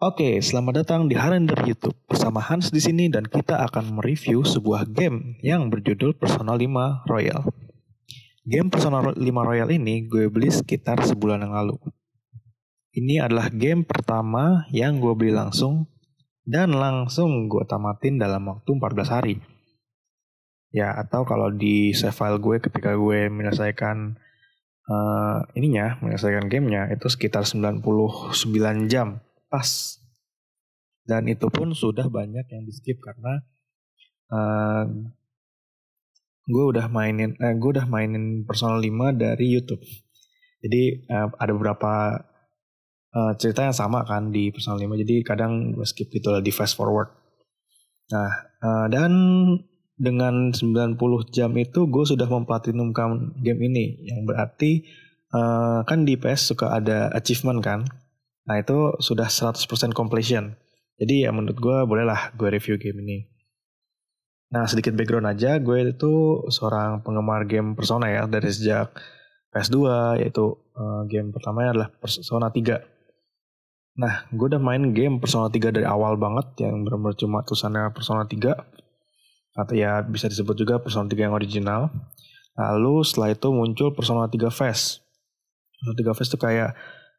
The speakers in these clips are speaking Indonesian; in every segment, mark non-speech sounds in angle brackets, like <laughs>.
Oke, selamat datang di Harender YouTube bersama Hans di sini dan kita akan mereview sebuah game yang berjudul Persona 5 Royal. Game Persona 5 Royal ini gue beli sekitar sebulan yang lalu. Ini adalah game pertama yang gue beli langsung dan langsung gue tamatin dalam waktu 14 hari. Ya, atau kalau di save file gue ketika gue menyelesaikan uh, ininya, menyelesaikan gamenya itu sekitar 99 jam pas. Dan itu pun sudah banyak yang di skip karena uh, gue udah mainin uh, eh, gue udah mainin personal 5 dari YouTube. Jadi uh, ada beberapa uh, cerita yang sama kan di personal 5 jadi kadang gue skip gitu lah di fast forward. Nah uh, dan dengan 90 jam itu gue sudah memplatinumkan game ini. Yang berarti uh, kan di PS suka ada achievement kan Nah itu sudah 100% completion. Jadi ya menurut gue bolehlah gue review game ini. Nah sedikit background aja, gue itu seorang penggemar game Persona ya dari sejak PS2 yaitu uh, game pertamanya adalah Persona 3. Nah gue udah main game Persona 3 dari awal banget yang benar-benar cuma tulisannya Persona 3 atau ya bisa disebut juga Persona 3 yang original. Lalu setelah itu muncul Persona 3 Fest. Persona 3 Fest itu kayak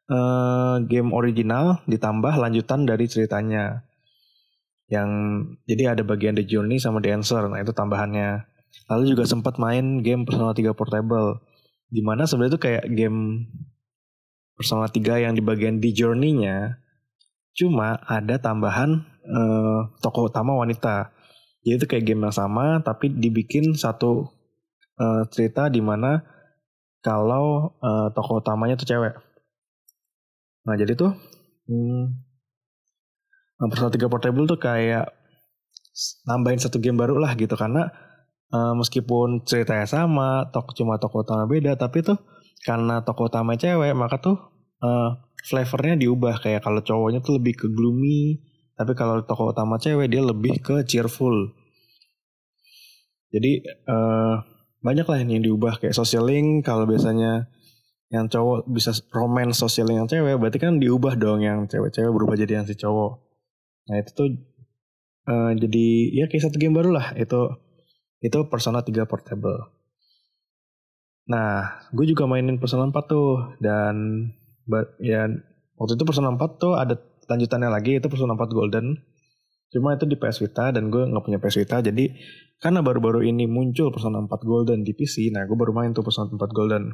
uh, game original ditambah lanjutan dari ceritanya. Yang jadi ada bagian The Journey sama The Answer. Nah, itu tambahannya. Lalu juga sempat main game Persona 3 Portable. Di mana sebenarnya itu kayak game Persona 3 yang di bagian The Journey-nya cuma ada tambahan uh, tokoh utama wanita. Jadi itu kayak game yang sama tapi dibikin satu uh, cerita di mana kalau uh, tokoh utamanya tuh cewek. Nah jadi tuh hmm, Persona 3 Portable tuh kayak nambahin satu game baru lah gitu. Karena uh, meskipun ceritanya sama, tok cuma tokoh utama beda, tapi tuh karena tokoh utama cewek maka tuh uh, flavornya diubah. Kayak kalau cowoknya tuh lebih ke gloomy, tapi kalau tokoh utama cewek dia lebih ke cheerful. Jadi uh, banyak lah yang diubah. Kayak social link kalau biasanya yang cowok bisa roman sosial yang cewek berarti kan diubah dong yang cewek-cewek berubah jadi yang si cowok. Nah itu tuh uh, jadi ya kayak satu game baru lah itu itu Persona 3 Portable. Nah gue juga mainin Persona 4 tuh dan ya waktu itu Persona 4 tuh ada lanjutannya lagi itu Persona 4 Golden. Cuma itu di PS Vita dan gue nggak punya PS Vita jadi karena baru-baru ini muncul Persona 4 Golden di PC nah gue baru main tuh Persona 4 Golden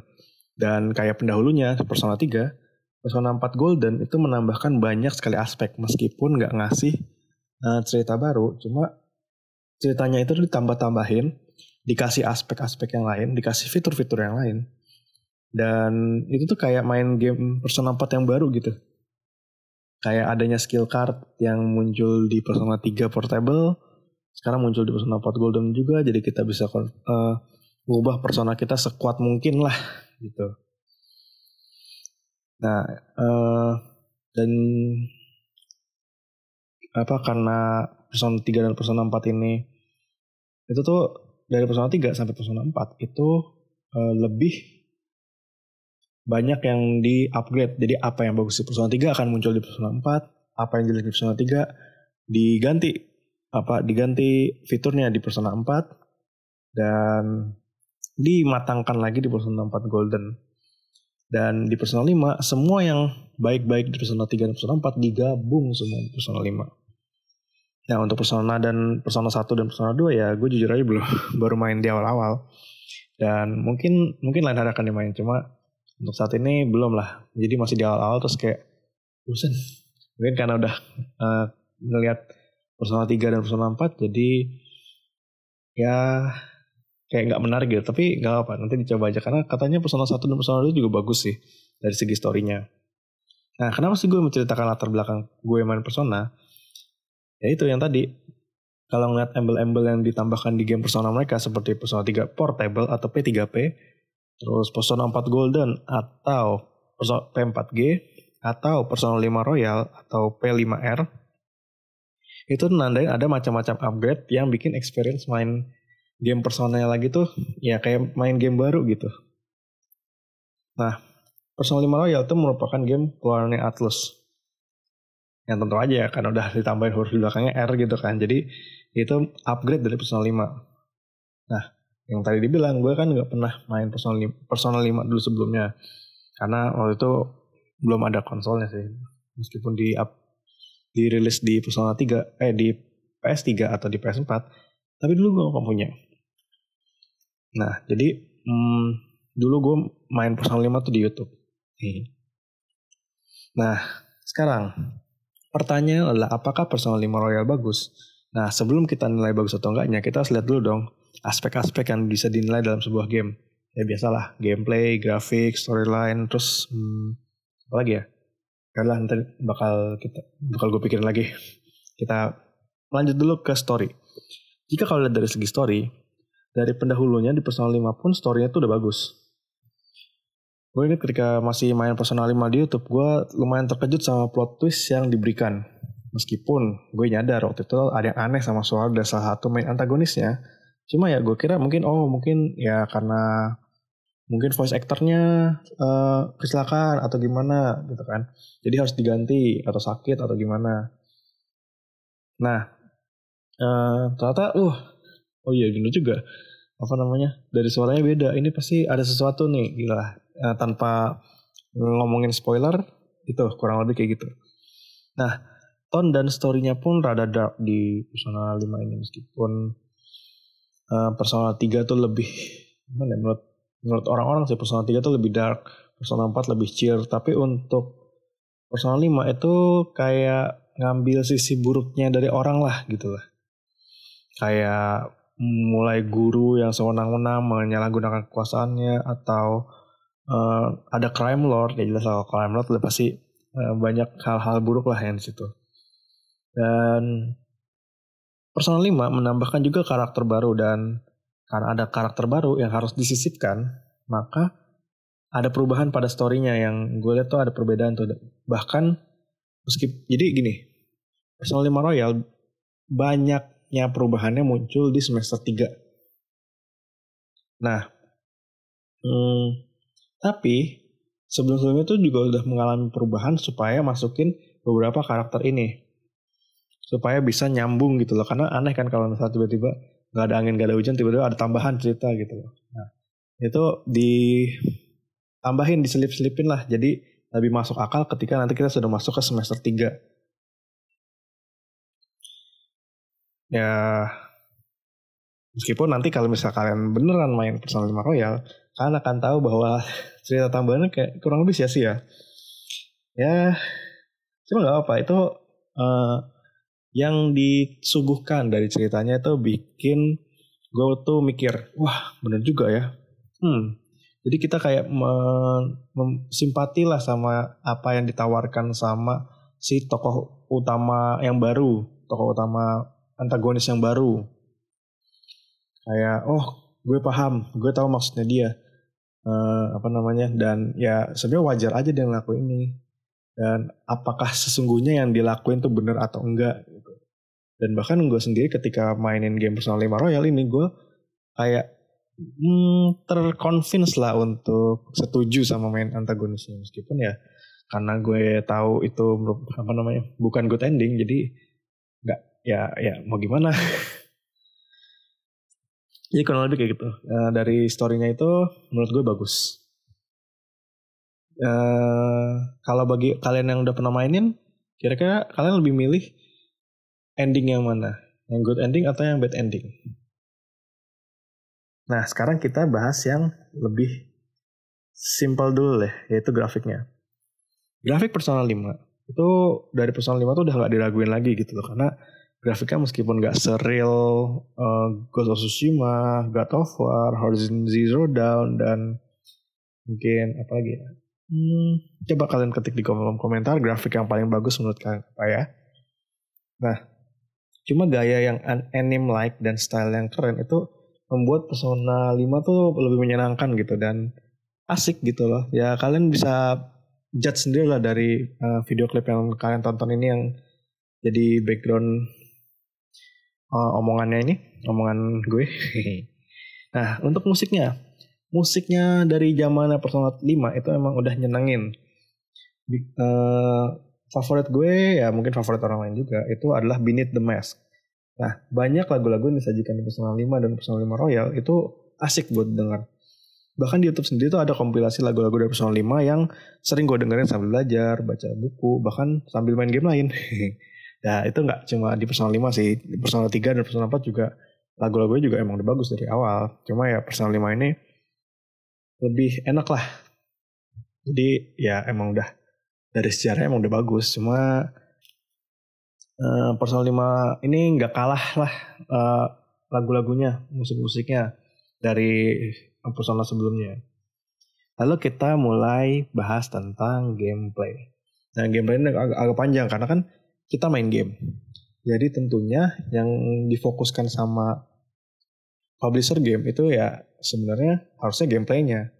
dan kayak pendahulunya Persona 3, Persona 4 Golden itu menambahkan banyak sekali aspek meskipun nggak ngasih uh, cerita baru, cuma ceritanya itu ditambah-tambahin, dikasih aspek-aspek yang lain, dikasih fitur-fitur yang lain. Dan itu tuh kayak main game Persona 4 yang baru gitu. Kayak adanya skill card yang muncul di Persona 3 Portable, sekarang muncul di Persona 4 Golden juga, jadi kita bisa uh, mengubah persona kita sekuat mungkin lah gitu. Nah, uh, dan apa karena Persona 3 dan Persona 4 ini itu tuh dari Persona 3 sampai Persona 4 itu uh, lebih banyak yang di upgrade. Jadi apa yang bagus di Persona 3 akan muncul di Persona 4, apa yang jelek di Persona 3 diganti apa diganti fiturnya di Persona 4 dan dimatangkan lagi di Persona 4 Golden. Dan di Persona 5, semua yang baik-baik di Persona 3 dan Persona 4 digabung semua di Persona 5. Nah untuk Persona dan Persona 1 dan Persona 2 ya gue jujur aja belum <laughs> baru main di awal-awal. Dan mungkin mungkin lain hari akan dimain cuma untuk saat ini belum lah. Jadi masih di awal-awal terus kayak bosan. Mungkin karena udah uh, ngelihat Persona 3 dan Persona 4 jadi ya kayak nggak menarik gitu. Tapi nggak apa nanti dicoba aja. Karena katanya Persona 1 dan Persona 2 juga bagus sih dari segi storynya. Nah kenapa sih gue menceritakan latar belakang gue main Persona? Ya itu yang tadi. Kalau ngeliat embel-embel yang ditambahkan di game Persona mereka seperti Persona 3 Portable atau P3P terus Persona 4 Golden atau Persona P4G atau Persona 5 Royal atau P5R itu nandain ada macam-macam upgrade yang bikin experience main game personanya lagi tuh ya kayak main game baru gitu. Nah, Persona 5 Royal itu merupakan game keluarannya Atlus. yang tentu aja ya kan udah ditambahin huruf di belakangnya R gitu kan. Jadi itu upgrade dari Persona 5 nah yang tadi dibilang gue kan nggak pernah main Persona 5, Persona 5 dulu sebelumnya. Karena waktu itu belum ada konsolnya sih. Meskipun di up dirilis di Persona 3 eh di PS3 atau di PS4 tapi dulu gue gak punya nah jadi hmm, dulu gue main Persona 5 tuh di YouTube nah sekarang Pertanyaan adalah apakah Persona 5 Royal bagus? Nah, sebelum kita nilai bagus atau enggaknya, kita harus lihat dulu dong aspek-aspek yang bisa dinilai dalam sebuah game. Ya biasalah, gameplay, grafik, storyline, terus hmm, apa lagi ya? Karena nanti bakal kita bakal gue pikirin lagi. Kita lanjut dulu ke story. Jika kalau lihat dari segi story, dari pendahulunya di Persona 5 pun storynya tuh udah bagus gue inget ketika masih main Persona 5 di YouTube, gue lumayan terkejut sama plot twist yang diberikan. Meskipun gue nyadar waktu itu ada yang aneh sama soal dari salah satu main antagonisnya. Cuma ya gue kira mungkin oh mungkin ya karena mungkin voice actornya uh, kecelakaan atau gimana gitu kan. Jadi harus diganti atau sakit atau gimana. Nah uh, ternyata uh oh iya gini juga apa namanya dari suaranya beda ini pasti ada sesuatu nih gila uh, tanpa ngomongin spoiler itu kurang lebih kayak gitu. Nah, tone dan storynya pun rada dark di Persona 5 ini meskipun uh, Persona 3 tuh lebih mana ya, menurut menurut orang-orang sih Persona 3 tuh lebih dark, Persona 4 lebih cheer, tapi untuk Persona 5 itu kayak ngambil sisi buruknya dari orang lah gitu lah. Kayak mulai guru yang sewenang-wenang menyalahgunakan kekuasaannya atau uh, ada crime lord ya jelas kalau crime lord udah pasti uh, banyak hal-hal buruk lah yang situ. Dan Persona 5 menambahkan juga karakter baru dan karena ada karakter baru yang harus disisipkan maka ada perubahan pada storynya yang gue lihat tuh ada perbedaan tuh. Bahkan meski jadi gini Persona 5 Royal banyaknya perubahannya muncul di semester 3 nah hmm, tapi sebelum-sebelumnya itu juga udah mengalami perubahan supaya masukin beberapa karakter ini. Supaya bisa nyambung gitu loh. Karena aneh kan kalau misalnya tiba-tiba nggak ada angin, nggak ada hujan, tiba-tiba ada tambahan cerita gitu loh. Nah, itu ditambahin, diselip-selipin lah. Jadi lebih masuk akal ketika nanti kita sudah masuk ke semester 3. Ya, meskipun nanti kalau misalnya kalian beneran main Persona 5 Royal, kalian akan tahu bahwa <laughs> cerita tambahannya kayak kurang lebih sia-sia. Ya, cuma nggak apa itu uh, yang disuguhkan dari ceritanya itu bikin gue tuh mikir, wah bener juga ya. Hmm, jadi kita kayak simpati lah sama apa yang ditawarkan sama si tokoh utama yang baru, tokoh utama antagonis yang baru. Kayak, oh gue paham, gue tahu maksudnya dia uh, apa namanya dan ya sebenarnya wajar aja dia ngelakuin ini dan apakah sesungguhnya yang dilakuin tuh bener atau enggak gitu. dan bahkan gue sendiri ketika mainin game Persona 5 Royal ini gue kayak hmm, terconvince lah untuk setuju sama main antagonisnya meskipun ya karena gue tahu itu apa namanya bukan good ending jadi ya ya mau gimana Jadi <laughs> kurang lebih kayak gitu. Uh, dari storynya itu menurut gue bagus. Uh, kalau bagi kalian yang udah pernah mainin, kira-kira kalian lebih milih ending yang mana? Yang good ending atau yang bad ending? Nah, sekarang kita bahas yang lebih simple dulu deh, yaitu grafiknya. Grafik Persona 5 itu dari Persona 5 tuh udah gak diraguin lagi gitu loh karena grafiknya meskipun gak seril uh, Ghost of Tsushima, God of War, Horizon Zero Dawn dan mungkin apa lagi ya? Hmm, coba kalian ketik di kolom komentar grafik yang paling bagus menurut kalian apa ya? Nah, cuma gaya yang anime like dan style yang keren itu membuat Persona 5 tuh lebih menyenangkan gitu dan asik gitu loh. Ya kalian bisa judge sendiri lah dari uh, video klip yang kalian tonton ini yang jadi background uh, omongannya ini, omongan gue. <laughs> nah, untuk musiknya, musiknya dari zaman Persona 5 itu emang udah nyenengin. Uh, favorit gue ya mungkin favorit orang lain juga itu adalah Beneath the Mask. Nah, banyak lagu-lagu yang disajikan di Persona 5 dan Persona 5 Royal itu asik buat denger. Bahkan di YouTube sendiri tuh ada kompilasi lagu-lagu dari Persona 5 yang sering gue dengerin sambil belajar, baca buku, bahkan sambil main game lain. <laughs> ya itu nggak cuma di Persona 5 sih, di Persona 3 dan Persona 4 juga lagu-lagunya juga emang udah bagus dari awal. Cuma ya Persona 5 ini lebih enak lah. Jadi ya emang udah dari sejarah emang udah bagus. Cuma uh, Persona 5 ini nggak kalah lah uh, lagu-lagunya, musik-musiknya dari Persona sebelumnya. Lalu kita mulai bahas tentang gameplay. Nah gameplay ini agak, agak panjang karena kan kita main game. Jadi tentunya yang difokuskan sama publisher game itu ya sebenarnya harusnya gameplaynya.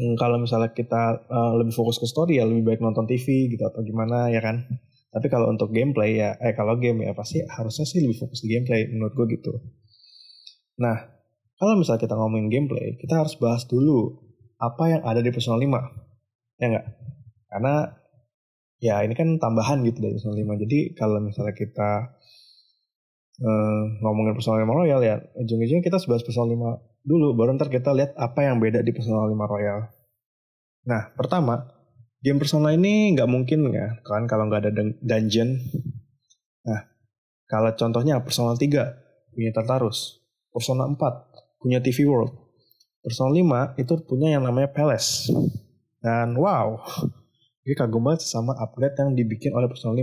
Hmm, kalau misalnya kita uh, lebih fokus ke story ya lebih baik nonton TV gitu atau gimana ya kan. Tapi kalau untuk gameplay ya, eh kalau game ya pasti harusnya sih lebih fokus di gameplay menurut gue gitu. Nah, kalau misalnya kita ngomongin gameplay, kita harus bahas dulu apa yang ada di Persona 5. Ya enggak? Karena ya ini kan tambahan gitu dari Persona 5. Jadi kalau misalnya kita uh, ngomongin Persona 5 Royal ya, ujung-ujungnya kita bahas Persona 5 dulu, baru ntar kita lihat apa yang beda di Persona 5 Royal. Nah, pertama, game Persona ini nggak mungkin ya kan kalau nggak ada dungeon. Nah, kalau contohnya Persona 3 punya Tartarus, Persona 4 punya TV World, Persona 5 itu punya yang namanya Palace. Dan wow, ini kagum banget sama upgrade yang dibikin oleh Persona 5.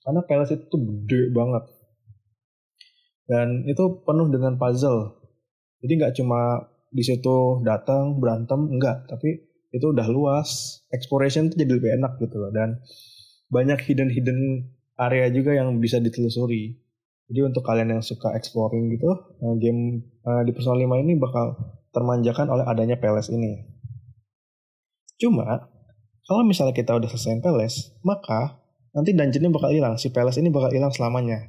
Karena Palace itu gede banget. Dan itu penuh dengan puzzle. Jadi nggak cuma di situ datang berantem enggak, tapi itu udah luas exploration tuh jadi lebih enak gitu loh dan banyak hidden hidden area juga yang bisa ditelusuri jadi untuk kalian yang suka exploring gitu eh, game uh, di Persona 5 ini bakal termanjakan oleh adanya Palace ini cuma kalau misalnya kita udah selesai Palace maka nanti dungeonnya bakal hilang. Si Palace ini bakal hilang selamanya.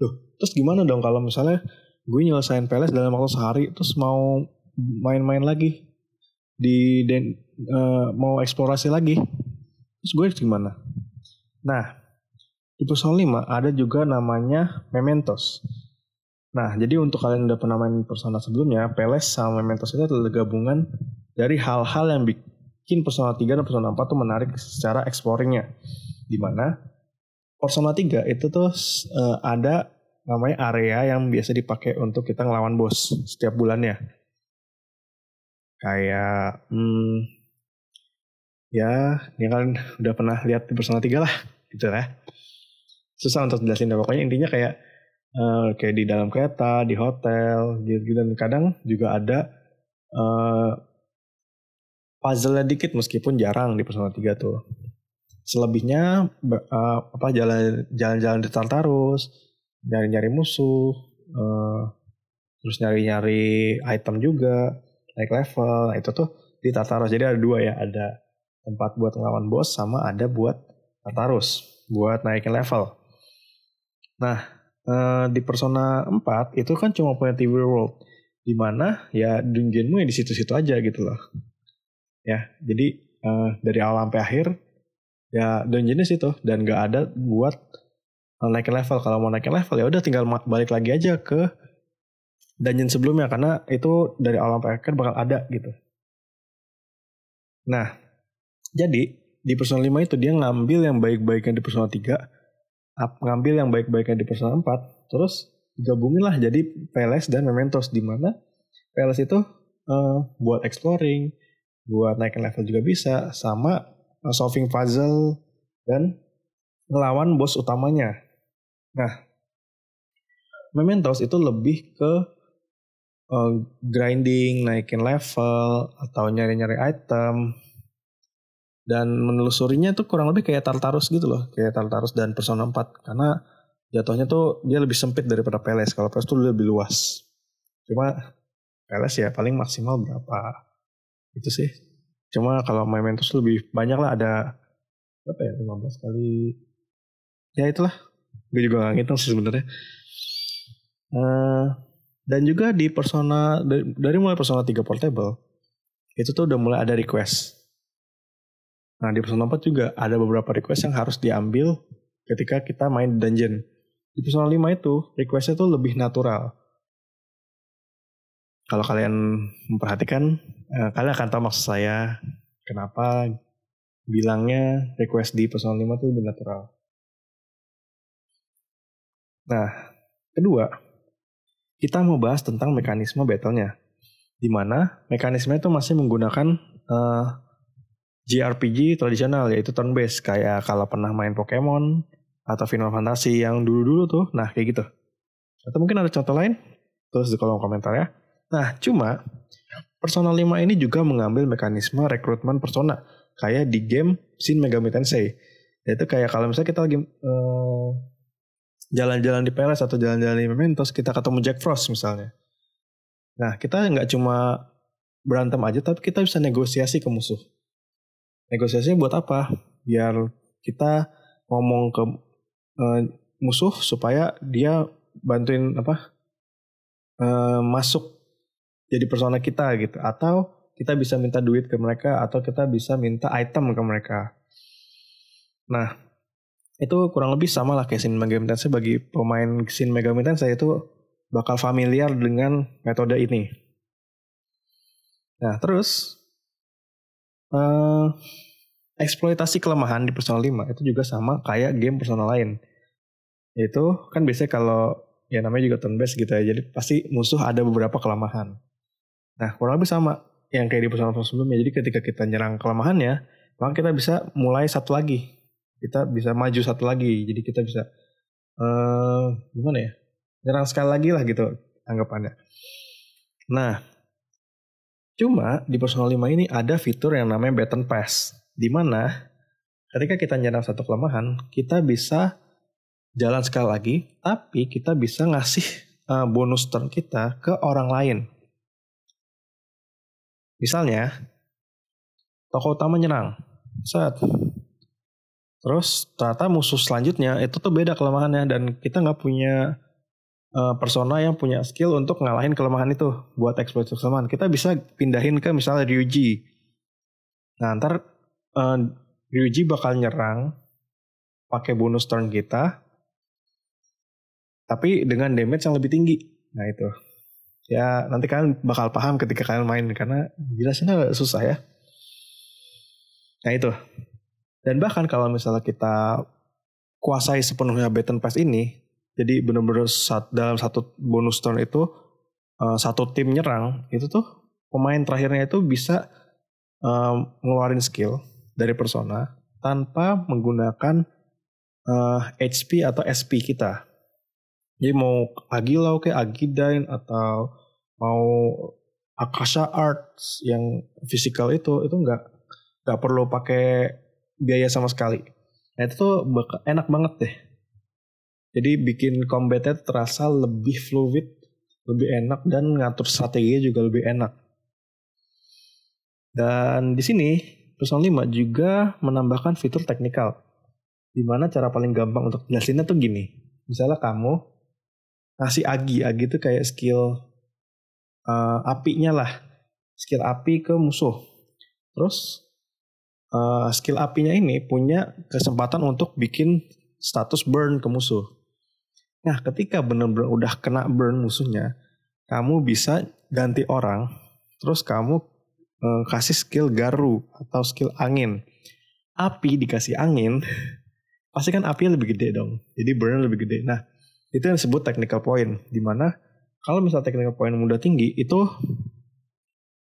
Loh, terus gimana dong kalau misalnya gue nyelesain Palace dalam waktu sehari terus mau main-main lagi? Di den, uh, mau eksplorasi lagi? Terus gue gimana? Nah di Persona 5 ada juga namanya Mementos. Nah jadi untuk kalian yang udah pernah main Persona sebelumnya Peles sama Mementos itu adalah gabungan dari hal-hal yang bikin Persona 3 dan Persona 4 tuh menarik secara exploringnya. Di mana Persona 3 itu tuh uh, ada namanya area yang biasa dipakai untuk kita ngelawan bos setiap bulannya. Kayak hmm, ya ini kan udah pernah lihat di Persona 3 lah gitu ya. Susah untuk jelasin pokoknya intinya kayak uh, kayak di dalam kereta di hotel gitu, dan kadang juga ada uh, puzzle dikit meskipun jarang di Persona 3 tuh selebihnya uh, apa jalan jalan-jalan di Tartarus nyari-nyari musuh uh, terus nyari-nyari item juga naik level. Nah, itu tuh di Tartarus. Jadi ada dua ya, ada tempat buat ngelawan bos sama ada buat Tartarus, buat naikin level. Nah, eh, di Persona 4 itu kan cuma punya TV World. Di mana ya dungeonmu ya di situ-situ aja gitu loh. Ya, jadi eh, dari awal sampai akhir ya dungeonnya situ dan gak ada buat naikin level. Kalau mau naikin level ya udah tinggal balik lagi aja ke dungeon sebelumnya karena itu dari awal sampai akhir bakal ada gitu. Nah, jadi di Persona 5 itu dia ngambil yang baik-baiknya di Persona 3, ngambil yang baik-baiknya di Persona 4, terus gabungin lah jadi Peles dan Mementos di mana Peles itu uh, buat exploring, buat naikin level juga bisa, sama uh, solving puzzle dan ngelawan bos utamanya. Nah, Mementos itu lebih ke uh, grinding, naikin level, atau nyari-nyari item. Dan menelusurinya tuh kurang lebih kayak Tartarus gitu loh. Kayak Tartarus dan Persona 4. Karena jatuhnya tuh dia lebih sempit daripada Peles. Kalau Peles tuh lebih luas. Cuma Peles ya paling maksimal berapa. Itu sih. Cuma kalau Mementos lebih banyak lah ada berapa ya 15 kali ya itulah gue juga gak ngitung sih sebenarnya uh, dan juga di Persona dari, dari mulai Persona 3 Portable itu tuh udah mulai ada request. Nah di Persona 4 juga ada beberapa request yang harus diambil ketika kita main dungeon. Di Persona 5 itu requestnya tuh lebih natural. Kalau kalian memperhatikan, eh, kalian akan tahu maksud saya kenapa bilangnya request di Persona 5 tuh lebih natural. Nah, kedua, kita mau bahas tentang mekanisme battle-nya. Di mana mekanisme itu masih menggunakan uh, eh, JRPG tradisional yaitu turn based kayak kalau pernah main Pokemon atau Final Fantasy yang dulu-dulu tuh. Nah, kayak gitu. Atau mungkin ada contoh lain? Terus di kolom komentar ya. Nah, cuma Persona 5 ini juga mengambil mekanisme rekrutmen persona kayak di game Shin Megami Tensei. Yaitu kayak kalau misalnya kita lagi uh, jalan-jalan di Peles atau jalan-jalan di Mementos kita ketemu Jack Frost misalnya. Nah kita nggak cuma berantem aja tapi kita bisa negosiasi ke musuh. Negosiasinya buat apa? Biar kita ngomong ke uh, musuh supaya dia bantuin apa uh, masuk jadi persona kita gitu atau kita bisa minta duit ke mereka atau kita bisa minta item ke mereka. Nah, itu kurang lebih sama lah kayak Shin Megami Tensei bagi pemain Shin Megami Tensei itu bakal familiar dengan metode ini. Nah terus uh, eksploitasi kelemahan di Persona 5 itu juga sama kayak game Persona lain. Itu kan biasanya kalau ya namanya juga turn based gitu ya, jadi pasti musuh ada beberapa kelemahan. Nah kurang lebih sama yang kayak di Persona sebelumnya. Jadi ketika kita nyerang kelemahannya, maka kita bisa mulai satu lagi. Kita bisa maju satu lagi. Jadi kita bisa uh, gimana ya? Nyerang sekali lagi lah gitu anggapannya. Nah cuma di personal 5 ini ada fitur yang namanya baton pass di mana ketika kita nyerang satu kelemahan kita bisa jalan sekali lagi tapi kita bisa ngasih uh, bonus turn kita ke orang lain misalnya tokoh utama nyerang saat Terus ternyata musuh selanjutnya itu tuh beda kelemahannya dan kita nggak punya uh, persona yang punya skill untuk ngalahin kelemahan itu buat exploit kelemahan. Kita bisa pindahin ke misalnya Ryuji. Nah ntar uh, Ryuji bakal nyerang pakai bonus turn kita, tapi dengan damage yang lebih tinggi. Nah itu ya nanti kalian bakal paham ketika kalian main karena jelasnya susah ya. Nah itu dan bahkan kalau misalnya kita kuasai sepenuhnya Baton Pass ini, jadi benar-benar saat, dalam satu bonus turn itu uh, satu tim nyerang, itu tuh pemain terakhirnya itu bisa um, ngeluarin skill dari persona tanpa menggunakan uh, eh, HP atau SP kita. Jadi mau Agilau kayak Agidain atau mau Akasha Arts yang fisikal itu itu nggak nggak perlu pakai biaya sama sekali. Nah itu tuh enak banget deh. Jadi bikin combatnya terasa lebih fluid, lebih enak dan ngatur strateginya juga lebih enak. Dan di sini Persona 5 juga menambahkan fitur teknikal. Di mana cara paling gampang untuk jelasinnya tuh gini. Misalnya kamu ngasih agi, agi itu kayak skill uh, apinya lah. Skill api ke musuh. Terus uh, skill apinya ini punya kesempatan untuk bikin status burn ke musuh. Nah, ketika benar-benar udah kena burn musuhnya, kamu bisa ganti orang, terus kamu uh, kasih skill garu atau skill angin. Api dikasih angin, <laughs> pasti kan api lebih gede dong. Jadi burn lebih gede. Nah, itu yang disebut technical point. Di mana kalau misalnya technical point mudah tinggi, itu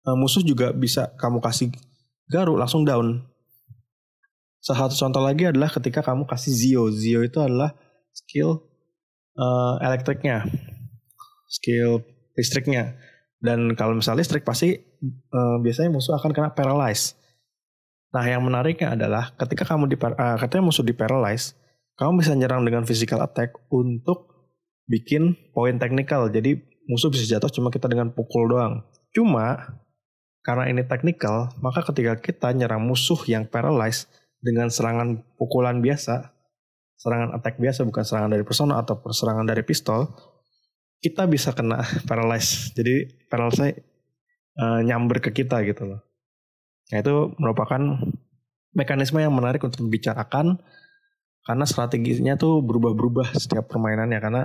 uh, musuh juga bisa kamu kasih garu langsung down. Salah satu contoh lagi adalah ketika kamu kasih Zio. Zio itu adalah skill uh, elektriknya, skill listriknya. Dan kalau misalnya listrik pasti uh, biasanya musuh akan kena paralyze. Nah yang menariknya adalah ketika kamu di uh, ketika musuh di paralyze, kamu bisa nyerang dengan physical attack untuk bikin poin teknikal. Jadi musuh bisa jatuh cuma kita dengan pukul doang. Cuma karena ini teknikal, maka ketika kita nyerang musuh yang paralyzed, dengan serangan pukulan biasa, serangan attack biasa bukan serangan dari persona atau serangan dari pistol, kita bisa kena <laughs> paralyze. Jadi paralyze uh, nyamber ke kita gitu loh. Nah itu merupakan mekanisme yang menarik untuk dibicarakan karena strateginya tuh berubah-berubah setiap permainannya karena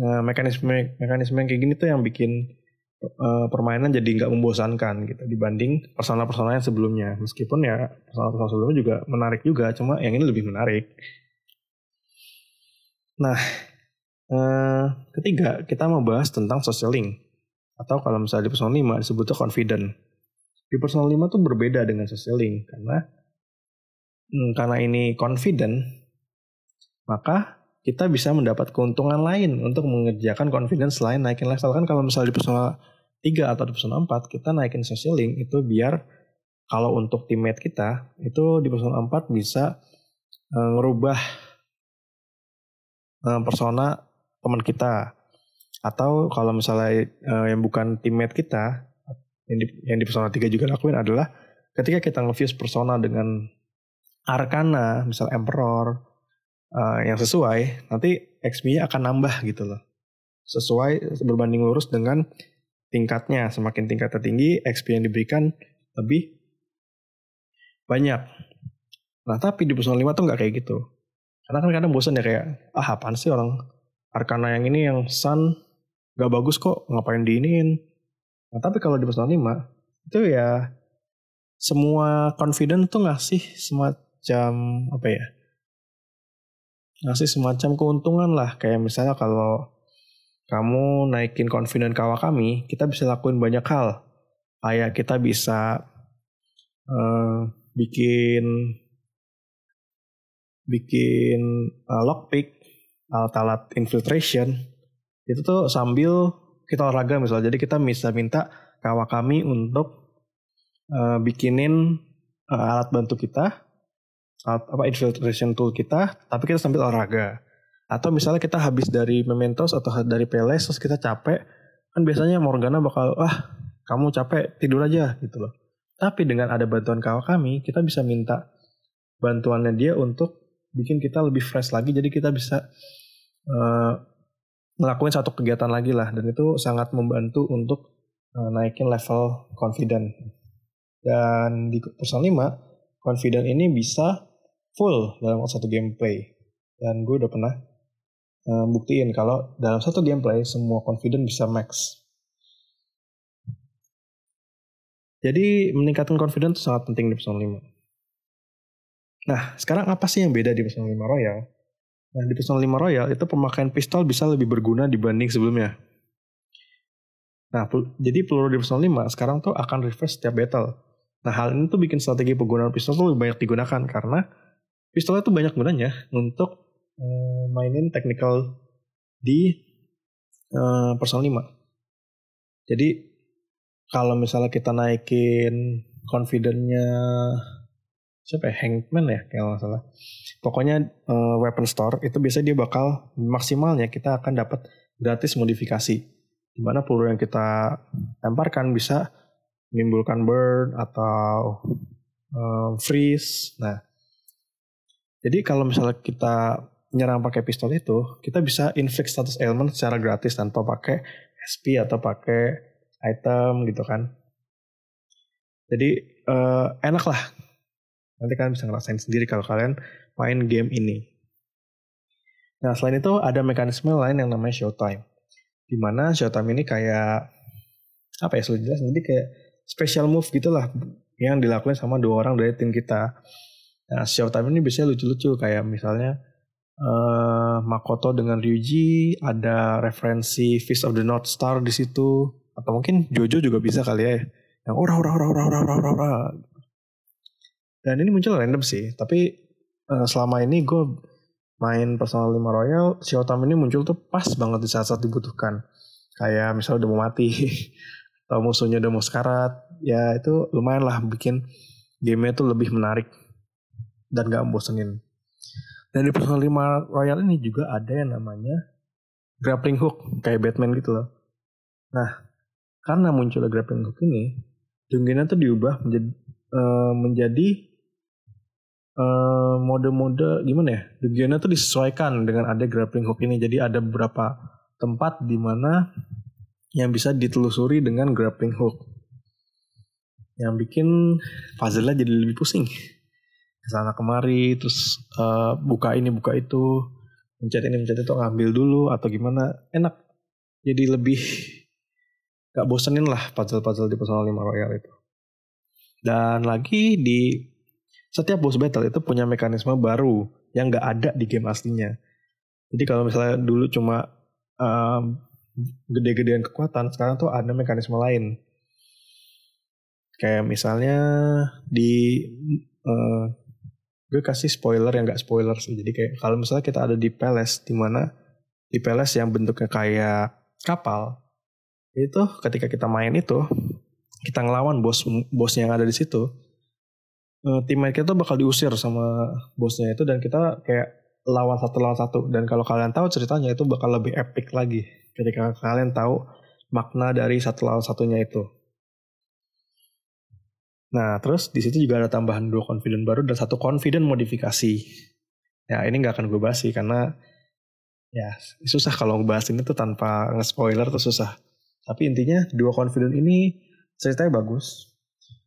uh, mekanisme mekanisme yang kayak gini tuh yang bikin uh, permainan jadi nggak membosankan gitu dibanding personal-personal yang sebelumnya. Meskipun ya personal-personal sebelumnya juga menarik juga cuma yang ini lebih menarik. Nah uh, ketiga kita mau bahas tentang social link atau kalau misalnya di personal 5 disebutnya confident. Di personal 5 tuh berbeda dengan social link karena hmm, karena ini confident, maka kita bisa mendapat keuntungan lain untuk mengerjakan confidence selain naikin level. Kan kalau misalnya di personal 3 atau di personal 4 kita naikin social link itu biar kalau untuk teammate kita itu di personal 4 bisa uh, ngerubah uh, persona teman kita. Atau kalau misalnya uh, yang bukan teammate kita yang di, yang di persona 3 juga lakuin adalah ketika kita nge-fuse persona dengan Arkana, misal Emperor uh, yang sesuai, nanti XP-nya akan nambah gitu loh. Sesuai berbanding lurus dengan tingkatnya. Semakin tingkatnya tinggi, XP yang diberikan lebih banyak. Nah tapi di Persona 5 tuh nggak kayak gitu. Karena kan kadang bosan ya kayak, ah apaan sih orang Arkana yang ini yang Sun gak bagus kok, ngapain diinin. Nah tapi kalau di Persona 5, itu ya semua confident tuh ngasih semacam apa ya ngasih semacam keuntungan lah. Kayak misalnya kalau kamu naikin confident kawa kami kita bisa lakuin banyak hal. Kayak kita bisa uh, bikin bikin uh, lockpick alat-alat infiltration. Itu tuh sambil kita olahraga misalnya. Jadi kita bisa minta kawa kami untuk uh, bikinin uh, alat bantu kita apa infiltration tool kita, tapi kita sambil olahraga. Atau misalnya kita habis dari Mementos atau dari Peles terus kita capek, kan biasanya Morgana bakal, ah kamu capek tidur aja gitu loh. Tapi dengan ada bantuan kawan kami, kita bisa minta bantuannya dia untuk bikin kita lebih fresh lagi, jadi kita bisa uh, ngelakuin satu kegiatan lagi lah, dan itu sangat membantu untuk uh, naikin level confident. Dan di personal 5, confident ini bisa full dalam satu gameplay. Dan gue udah pernah uh, buktiin kalau dalam satu gameplay semua confident bisa max. Jadi meningkatkan confident itu sangat penting di Persona 5 nah sekarang apa sih yang beda di Persona 5 Royal? Nah di Persona 5 Royal itu pemakaian pistol bisa lebih berguna dibanding sebelumnya. Nah, jadi peluru di Persona 5 sekarang tuh akan reverse setiap battle. Nah, hal ini tuh bikin strategi penggunaan pistol tuh lebih banyak digunakan karena pistol itu banyak gunanya untuk uh, mainin technical di uh, Persona 5. Jadi kalau misalnya kita naikin confidentnya siapa ya Hangman ya kalau nggak salah. Pokoknya uh, weapon store itu biasanya dia bakal maksimalnya kita akan dapat gratis modifikasi. Di mana peluru yang kita lemparkan bisa menimbulkan burn atau uh, freeze. Nah, jadi kalau misalnya kita nyerang pakai pistol itu, kita bisa inflict status element secara gratis tanpa pakai SP atau pakai item gitu kan. Jadi uh, enak lah. Nanti kalian bisa ngerasain sendiri kalau kalian main game ini. Nah selain itu ada mekanisme lain yang namanya showtime. Di mana showtime ini kayak apa ya sudah jelas. Jadi kayak special move gitulah yang dilakukan sama dua orang dari tim kita. Nah, Showtime ini biasanya lucu-lucu kayak misalnya uh, Makoto dengan Ryuji, ada referensi Fist of the North Star di situ, atau mungkin Jojo juga bisa kali ya, yang ora ora ora ora ora ora ora. Dan ini muncul random sih, tapi uh, selama ini gue main personal 5 Royal, Showtime ini muncul tuh pas banget di saat-saat dibutuhkan. Kayak misalnya udah mau mati, <laughs> atau musuhnya udah mau sekarat, ya itu lumayan lah bikin gamenya tuh lebih menarik dan gak membosenin. Dan di Persona 5 Royal ini juga ada yang namanya grappling hook kayak Batman gitu loh. Nah, karena munculnya grappling hook ini, Dungeon tuh diubah menjadi uh, menjadi uh, mode-mode gimana ya? Dungeon tuh disesuaikan dengan ada grappling hook ini. Jadi ada beberapa tempat di mana yang bisa ditelusuri dengan grappling hook. Yang bikin puzzle-nya jadi lebih pusing. Ke sana kemari terus uh, buka ini buka itu mencet ini mencet itu ngambil dulu atau gimana enak. Jadi lebih gak bosenin lah puzzle-puzzle di Persona 5 Royal itu. Dan lagi di setiap boss battle itu punya mekanisme baru yang gak ada di game aslinya. Jadi kalau misalnya dulu cuma um, gede-gedean kekuatan sekarang tuh ada mekanisme lain. Kayak misalnya di uh, gue kasih spoiler yang gak spoiler sih. Jadi kayak kalau misalnya kita ada di palace di mana di palace yang bentuknya kayak kapal itu ketika kita main itu kita ngelawan bos bos yang ada di situ uh, teammate kita bakal diusir sama bosnya itu dan kita kayak lawan satu lawan satu. Dan kalau kalian tahu ceritanya itu bakal lebih epic lagi ketika kalian tahu makna dari satu lawan satunya itu Nah, terus di situ juga ada tambahan dua confident baru dan satu confident modifikasi. Ya, ini nggak akan gue bahas sih karena ya susah kalau ngebahas ini tuh tanpa nge-spoiler tuh susah. Tapi intinya dua confident ini ceritanya bagus.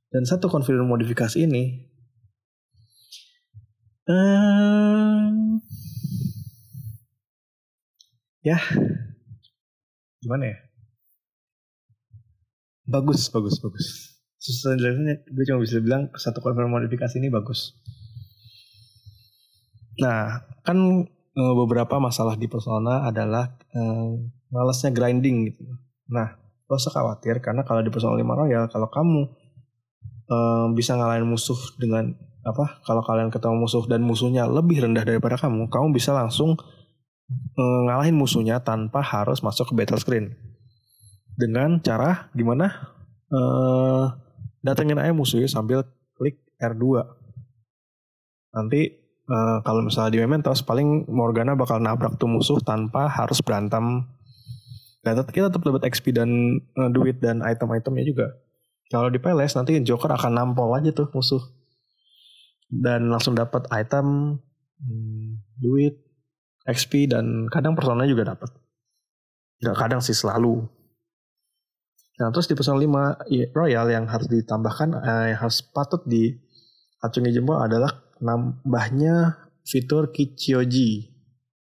Dan satu confident modifikasi ini um, ya gimana ya? Bagus, bagus, bagus susah gue cuma bisa bilang satu konfirmasi modifikasi ini bagus. Nah kan eh, beberapa masalah di Persona adalah eh, malasnya grinding gitu. Nah lo usah khawatir karena kalau di Persona 5 Royal kalau kamu eh, bisa ngalahin musuh dengan apa kalau kalian ketemu musuh dan musuhnya lebih rendah daripada kamu kamu bisa langsung eh, ngalahin musuhnya tanpa harus masuk ke battle screen. Dengan cara gimana? Eh, datengin aja musuhnya sambil klik R2 nanti uh, kalau misalnya di Mementos paling Morgana bakal nabrak tuh musuh tanpa harus berantem. Dan kita tetap dapat XP dan uh, duit dan item-itemnya juga. Kalau di Palace nanti Joker akan nampol aja tuh musuh. Dan langsung dapat item hmm, duit XP dan kadang personanya juga dapat nggak kadang sih selalu Nah terus di Persona 5 Royal yang harus ditambahkan, eh, yang harus patut acungi jempol adalah nambahnya fitur Kichioji.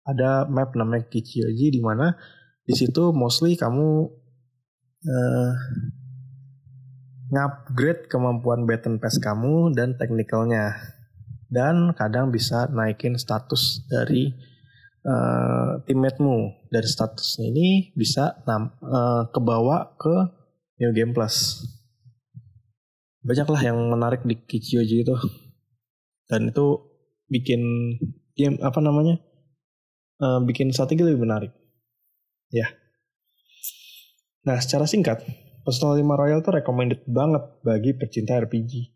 Ada map namanya Kichioji di mana di situ mostly kamu eh, ngupgrade kemampuan baton pass kamu dan technicalnya dan kadang bisa naikin status dari uh, teammatemu dari statusnya ini bisa nam, uh, kebawa ke New Game Plus. Banyaklah yang menarik di Kichioji itu. Dan itu bikin game apa namanya? Uh, bikin strategi lebih menarik. Ya. Nah, secara singkat, Persona 5 Royal itu recommended banget bagi pecinta RPG.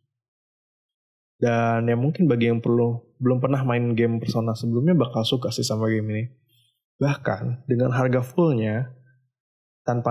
Dan ya mungkin bagi yang perlu belum pernah main game Persona sebelumnya bakal suka sih sama game ini. Bahkan dengan harga fullnya tanpa